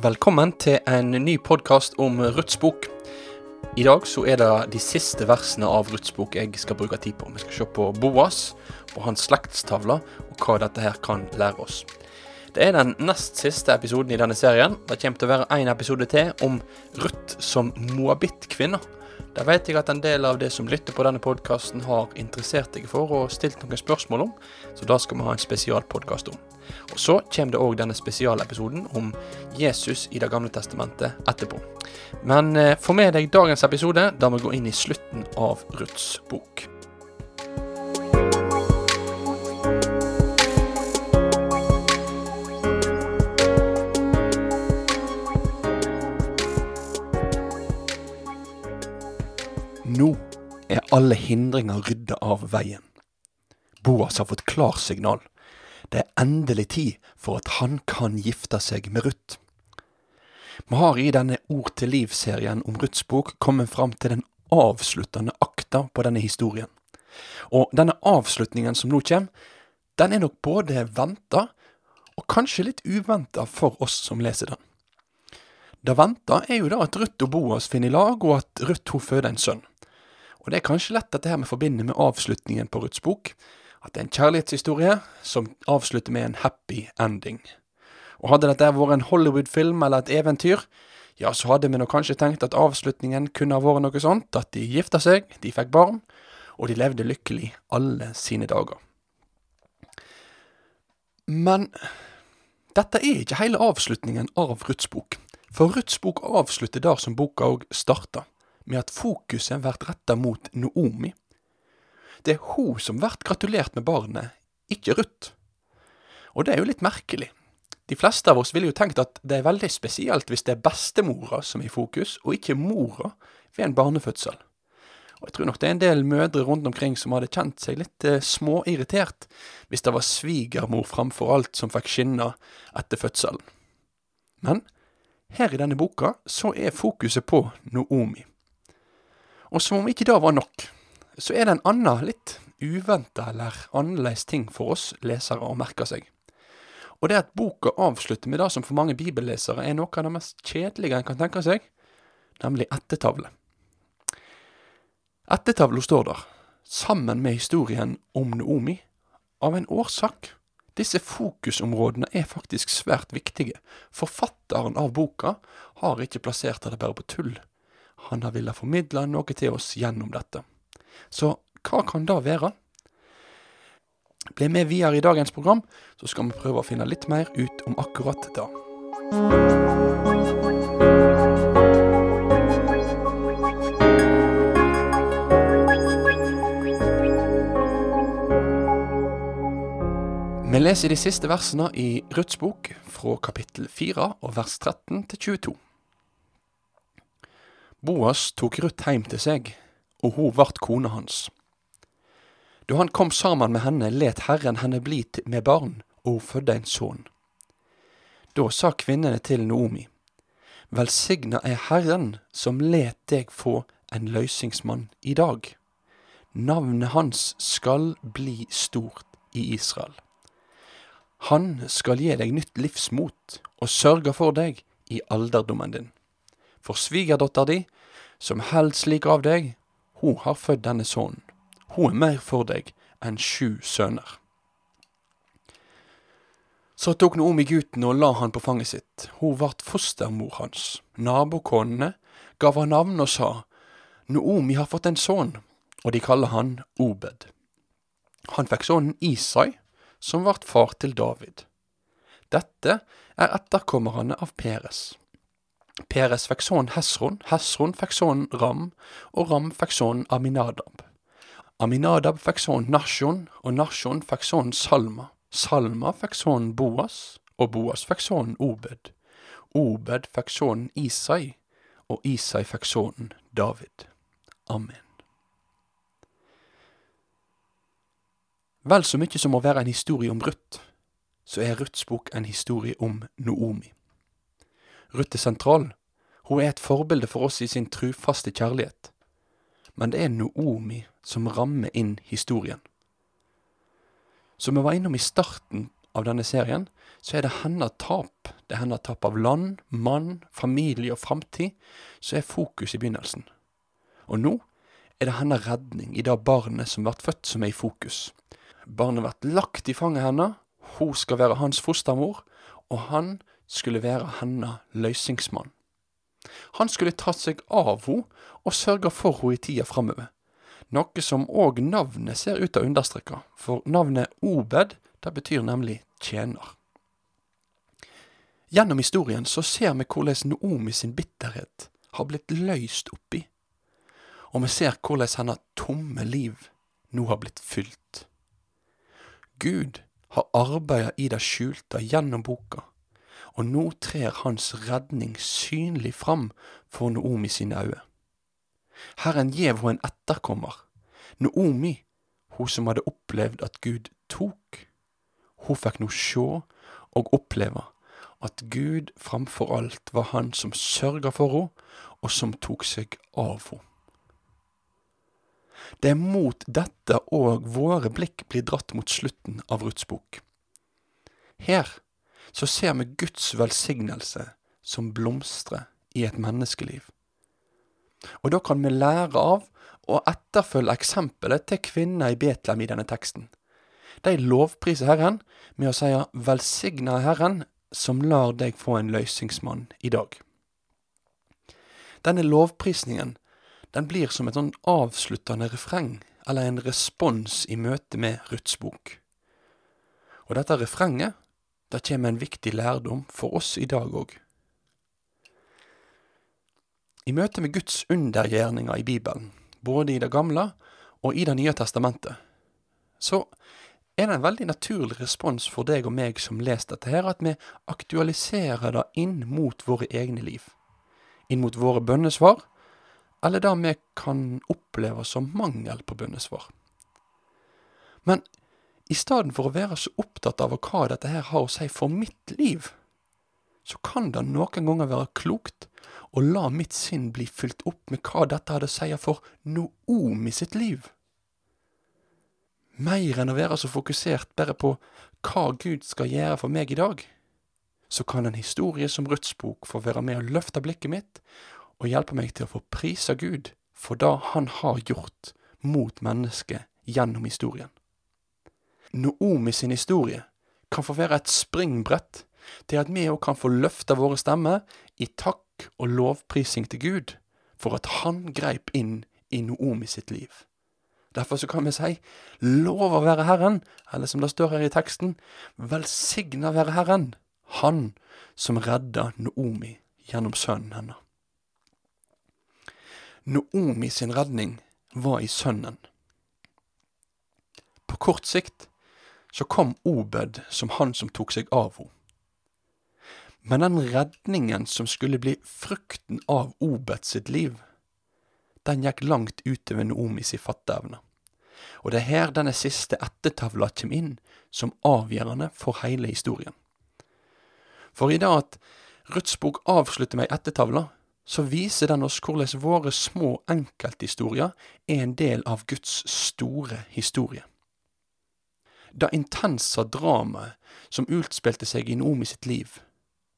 Velkommen til en ny podkast om Ruths bok. I dag så er det de siste versene av Ruths bok jeg skal bruke tid på. Vi skal se på Boas, på hans slektstavle, og hva dette her kan lære oss. Det er den nest siste episoden i denne serien. Det kommer til å være en episode til om Ruth som moabittkvinne. Der vet jeg at en del av det som lytter på denne podkasten har interessert deg for og stilt noen spørsmål om, så da skal vi ha en spesialpodkast om. Og Så kommer det òg denne spesialepisoden om Jesus i Det gamle testamentet etterpå. Men eh, få med deg dagens episode, der vi går inn i slutten av Ruths bok. Nå er alle hindringer rydda av veien. Boas har fått klarsignal det er endelig tid for at han kan gifte seg med Ruth. Vi har i denne Ord til liv-serien om Ruths bok kommet fram til den avsluttende akta på denne historien. Og denne avslutningen som nå kommer, den er nok både venta og kanskje litt uventa for oss som leser den. Det venta er jo da at Ruth og Boas finner lag, og at Ruth hun føder en sønn. Og det er kanskje lett at det her vi forbinder med avslutningen på Ruths bok, at det er en kjærlighetshistorie som avslutter med en happy ending. Og hadde dette vært en Hollywood-film eller et eventyr, ja, så hadde vi nok kanskje tenkt at avslutningen kunne ha vært noe sånt, at de gifta seg, de fikk barn, og de levde lykkelig alle sine dager. Men dette er ikke hele avslutningen av Ruths bok, for Ruths bok avslutter der som boka òg starta, med at fokuset blir retta mot Noomi, det er hun som blir gratulert med barnet, ikke Ruth. Og det er jo litt merkelig. De fleste av oss ville jo tenkt at det er veldig spesielt hvis det er bestemora som er i fokus, og ikke mora ved en barnefødsel. Og jeg tror nok det er en del mødre rundt omkring som hadde kjent seg litt eh, småirritert hvis det var svigermor framfor alt som fikk skinne etter fødselen. Men her i denne boka så er fokuset på Noomi. Og som om ikke det var nok, så er det en annen, litt uventa eller annerledes ting for oss lesere å merke seg. Og det at boka avslutter med det som for mange bibellesere er noe av det mest kjedelige en kan tenke seg, nemlig ettertavle. Ettertavla står der, sammen med historien om Noomi, av en årsak. Disse fokusområdene er faktisk svært viktige. Forfatteren av boka har ikke plassert det bare på tull. Han har villet formidle noe til oss gjennom dette. Så hva kan det være? Bli med videre i dagens program, så skal vi prøve å finne litt mer ut om akkurat det. Vi leser de siste versene i Ruths bok, fra kapittel 4 og vers 13 til 22. Boas tok Ruth hjem til seg og hun vart kona hans. Da han kom sammen med henne, let Herren henne bli med barn, og hun fødde en sønn. Da sa kvinnene til Noomi, Velsigna er Herren som let deg få en løysingsmann i dag. Navnet hans skal bli stort i Israel. Han skal gi deg nytt livsmot og sørge for deg i alderdommen din. For svigerdatter di, som held slik av deg, hun har født denne sønnen. Hun er mer for deg enn sju sønner. Så tok Naomi gutten og la han på fanget sitt. Hun vart fostermor hans. Nabokonene gav han navn og sa, Naomi har fått en sønn, og de kaller han Obed. Han fikk sønnen Isai, som vart far til David. Dette er etterkommerne av Peres. Peres fikk Hesron, Hesron fikk Ram, og Ram fikk Aminadab. Aminadab fikk Nasjon, og Nashon fikk Salma. Salma fikk Boas, og Boas fikk Obed. Obed fikk Isai, og Isai fikk David. Amen. Vel så mye som å være en historie om Ruth, så er Ruths bok en historie om Noomi. Ruth er sentral. Hun er et forbilde for oss i sin trufaste kjærlighet. Men det er Noomi som rammer inn historien. Som vi var innom i starten av denne serien, så er det hennes tap. Det er hennes tap av land, mann, familie og framtid som er fokus i begynnelsen. Og nå er det hennes redning i det barnet som ble født, som er i fokus. Barnet blir lagt i fanget hennes, hun skal være hans fostermor, og han skulle være hennes løsningsmann. Han skulle ta seg av henne og sørge for henne i tida framover. Noe som òg navnet ser ut til å understreke, for navnet Obed det betyr nemlig tjener. Gjennom historien så ser vi hvordan Noomi sin bitterhet har blitt løst oppi, og vi ser hvordan hennes tomme liv nå har blitt fylt. Gud har arbeidet i det skjulte gjennom boka, og nå trer hans redning synlig fram for Noomi sine øyne. Herren gjev henne en etterkommer, Noomi, hun som hadde opplevd at Gud tok. Hun fikk nå sjå og oppleve at Gud framfor alt var han som sørga for henne, og som tok seg av henne. Det er mot dette òg våre blikk blir dratt mot slutten av Ruths bok. Her så ser vi Guds velsignelse som blomstrer i et menneskeliv. Og da kan vi lære av og etterfølge eksempelet til kvinner i Betlehem i denne teksten. De lovpriser Herren med å si 'velsigna Herren som lar deg få en løsningsmann i dag'. Denne lovprisningen den blir som et sånn avsluttende refreng, eller en respons i møte med Ruths bok. Og dette refrenget, det kommer en viktig lærdom for oss i dag òg. I møte med Guds undergjerninger i Bibelen, både i Det gamle og i Det nye testamentet, så er det en veldig naturlig respons for deg og meg som leser dette her, at vi aktualiserer det inn mot våre egne liv inn mot våre bønnesvar, eller det vi kan oppleve som mangel på bønnesvar. Men i stedet for å være så opptatt av hva dette her har å si for mitt liv, så kan det noen ganger være klokt å la mitt sinn bli fylt opp med hva dette hadde å si for Noomi sitt liv. Mer enn å være så fokusert bare på hva Gud skal gjøre for meg i dag så kan en historie som Ruths bok få være med å løfte blikket mitt og hjelpe meg til å få prise Gud for det Han har gjort mot mennesket gjennom historien. Noomi sin historie kan få være et springbrett til at vi òg kan få løfta våre stemmer i takk og lovprising til Gud for at Han greip inn i Noomi sitt liv. Derfor så kan vi si lov å være Herren, eller som det står her i teksten, velsigna være Herren, han som redda Noomi gjennom sønnen hennes. Noomi sin redning var i sønnen. På kort sikt så kom Obed som han som tok seg av henne. Men den redningen som skulle bli frukten av Obed sitt liv, den gikk langt utover Noomi si fatteevne. Og det er her denne siste ettertavla kommer inn som avgjørende for hele historien. For i det at Ruths bok avslutter med ei ettertavle, så viser den oss hvordan våre små enkelthistorier er en del av Guds store historie. Det intense dramaet som utspilte seg i Noomi sitt liv,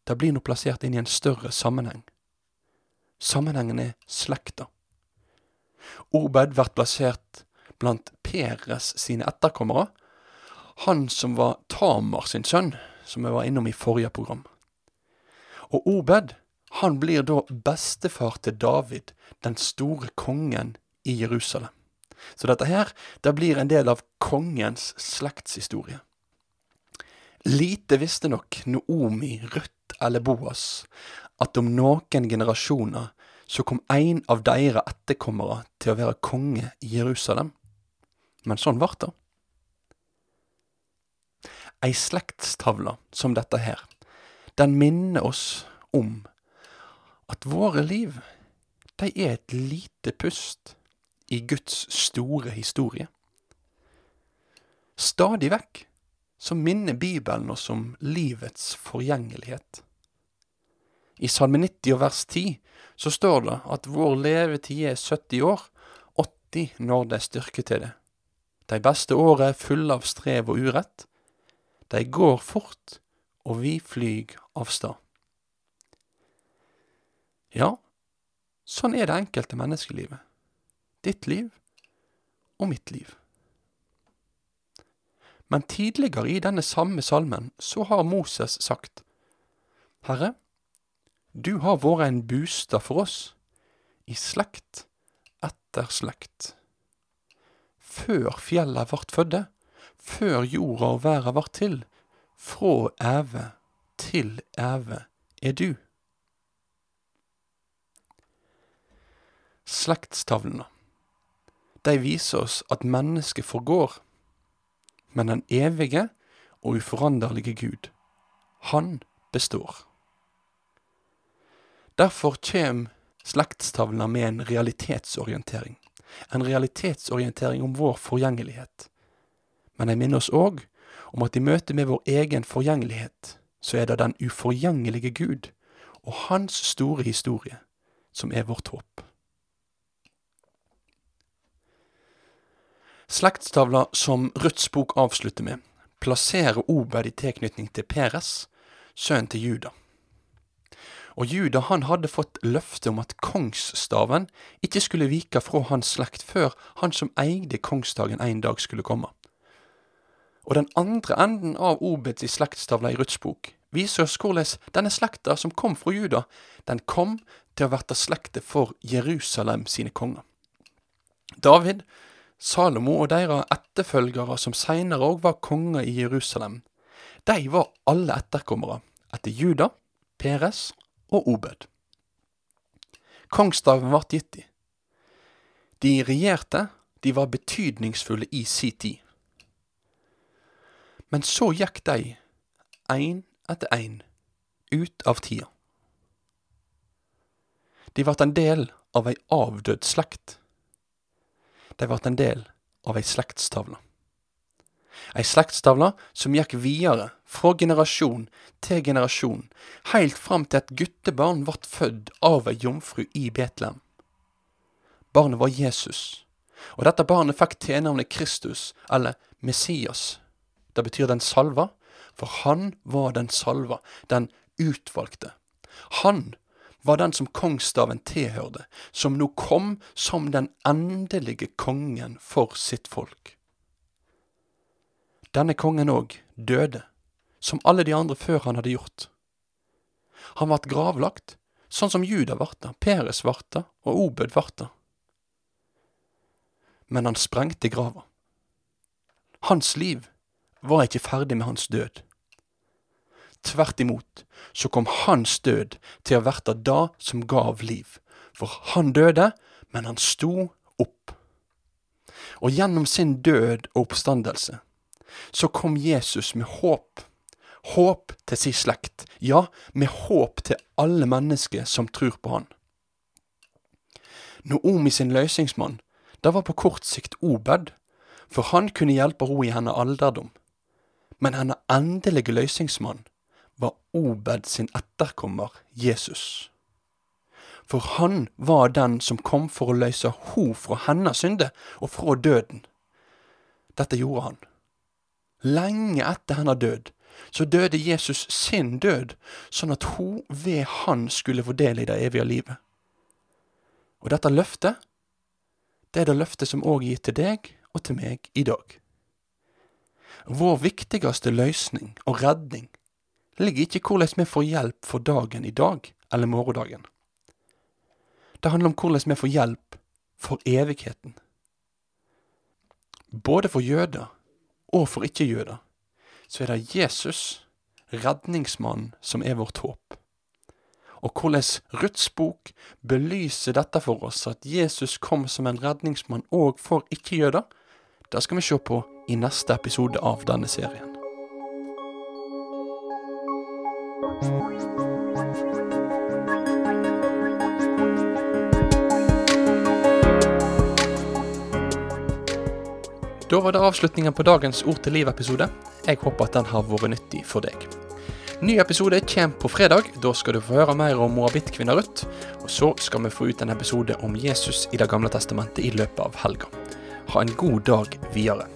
det blir nå plassert inn i en større sammenheng. Sammenhengen er slekta. Obed blir plassert blant Peres sine etterkommere, han som var Tamar sin sønn, som vi var innom i forrige program. Og Obed, han blir da bestefar til David, den store kongen i Jerusalem. Så dette her, det blir en del av kongens slektshistorie. Lite visste nok Noomi, Ruth eller Boas at om noen generasjoner så kom en av deres etterkommere til å være konge i Jerusalem. Men sånn ble det. Ei slektstavle som dette her, den minner oss om at våre liv, de er et lite pust i Guds store historie. Stadig vekk så minner Bibelen oss om livets forgjengelighet. I Salme 90 og vers 10 så står det at vår levetid er 70 år, 80 når det er styrke til det. De beste åra er fulle av strev og urett, De går fort, og vi flyg av stad. Ja, sånn er det enkelte menneskelivet. Ditt liv og mitt liv. Men tidligere i denne samme salmen så har Moses sagt, Herre, du har vært en bustad for oss, i slekt etter slekt. Før fjella vart fødde, før jorda og verda vart til, frå æve til æve er du. Slektstavlene, de viser oss at mennesket forgår, men den evige og uforanderlige Gud, han består. Derfor kjem slektstavlene med en realitetsorientering. En realitetsorientering om vår forgjengelighet. Men de minner oss òg om at i møte med vår egen forgjengelighet, så er det den uforgjengelige Gud og Hans store historie som er vårt håp. Slektstavla som Rødts bok avslutter med, plasserer Obed i tilknytning til Peres, sønnen til Juda. Og Juda han hadde fått løfte om at kongsstaven ikke skulle vike fra hans slekt før han som eide kongsdagen en dag skulle komme. Og den andre enden av Obeds slektstavla i Ruths bok viser oss hvordan denne slekta som kom fra Juda, den kom til å verte slekte for Jerusalem sine konger. David, Salomo og deres etterfølgere som seinere òg var konger i Jerusalem, de var alle etterkommere etter Juda, Peres og Obed. Kongsstaven vart gitt de. De regjerte, de var betydningsfulle i si tid. Men så gikk de, ein etter ein, ut av tida. De vart en del av ei avdød slekt. De vart en del av ei slektstavle. Ei slektstavle som gikk videre fra generasjon til generasjon, heilt fram til et guttebarn vart født av ei jomfru i Betlehem. Barnet var Jesus, og dette barnet fikk tilnavnet Kristus, eller Messias. Det betyr den salva, for han var den salva, den utvalgte. Han var den som kongsstaven tilhørte, som nå kom som den endelige kongen for sitt folk. Denne kongen òg døde, som alle de andre før han hadde gjort. Han vart gravlagt, sånn som Juda varta, Peres varta og Obed varta. Men han sprengte grava. Hans liv var ikke ferdig med hans død. Tvert imot så kom hans død til å verte det som gav liv. For han døde, men han sto opp. Og gjennom sin død og oppstandelse så kom Jesus med håp. Håp til sin slekt, ja, med håp til alle mennesker som tror på han. Noomi sin løsningsmann, det var på kort sikt Obed, for han kunne hjelpe henne i hennes alderdom men hennes endelige løsningsmann var Obed sin etterkommer Jesus. For han var den som kom for å løse ho fra hennes synde og fra døden. Dette gjorde han. Lenge etter hennes død så døde Jesus sin død, sånn at hun ved han skulle få del i det evige livet. Og dette løftet, det er det løftet som òg gitt til deg og til meg i dag. Vår viktigste løsning og redning ligger ikke i hvordan vi får hjelp for dagen i dag eller morgendagen. Det handler om hvordan vi får hjelp for evigheten. Både for jøder og for ikke-jøder så er det Jesus, redningsmannen, som er vårt håp. Og hvordan Ruths bok belyser dette for oss, at Jesus kom som en redningsmann òg for ikke-jøder, det skal vi se på i neste episode av denne serien. Da var det avslutningen på dagens Ord til liv-episode. Jeg håper at den har vært nyttig for deg. Ny episode kommer på fredag. Da skal du få høre mer om moabittkvinna Ruth. Og så skal vi få ut en episode om Jesus i Det gamle testamentet i løpet av helga. Ha en god dag videre.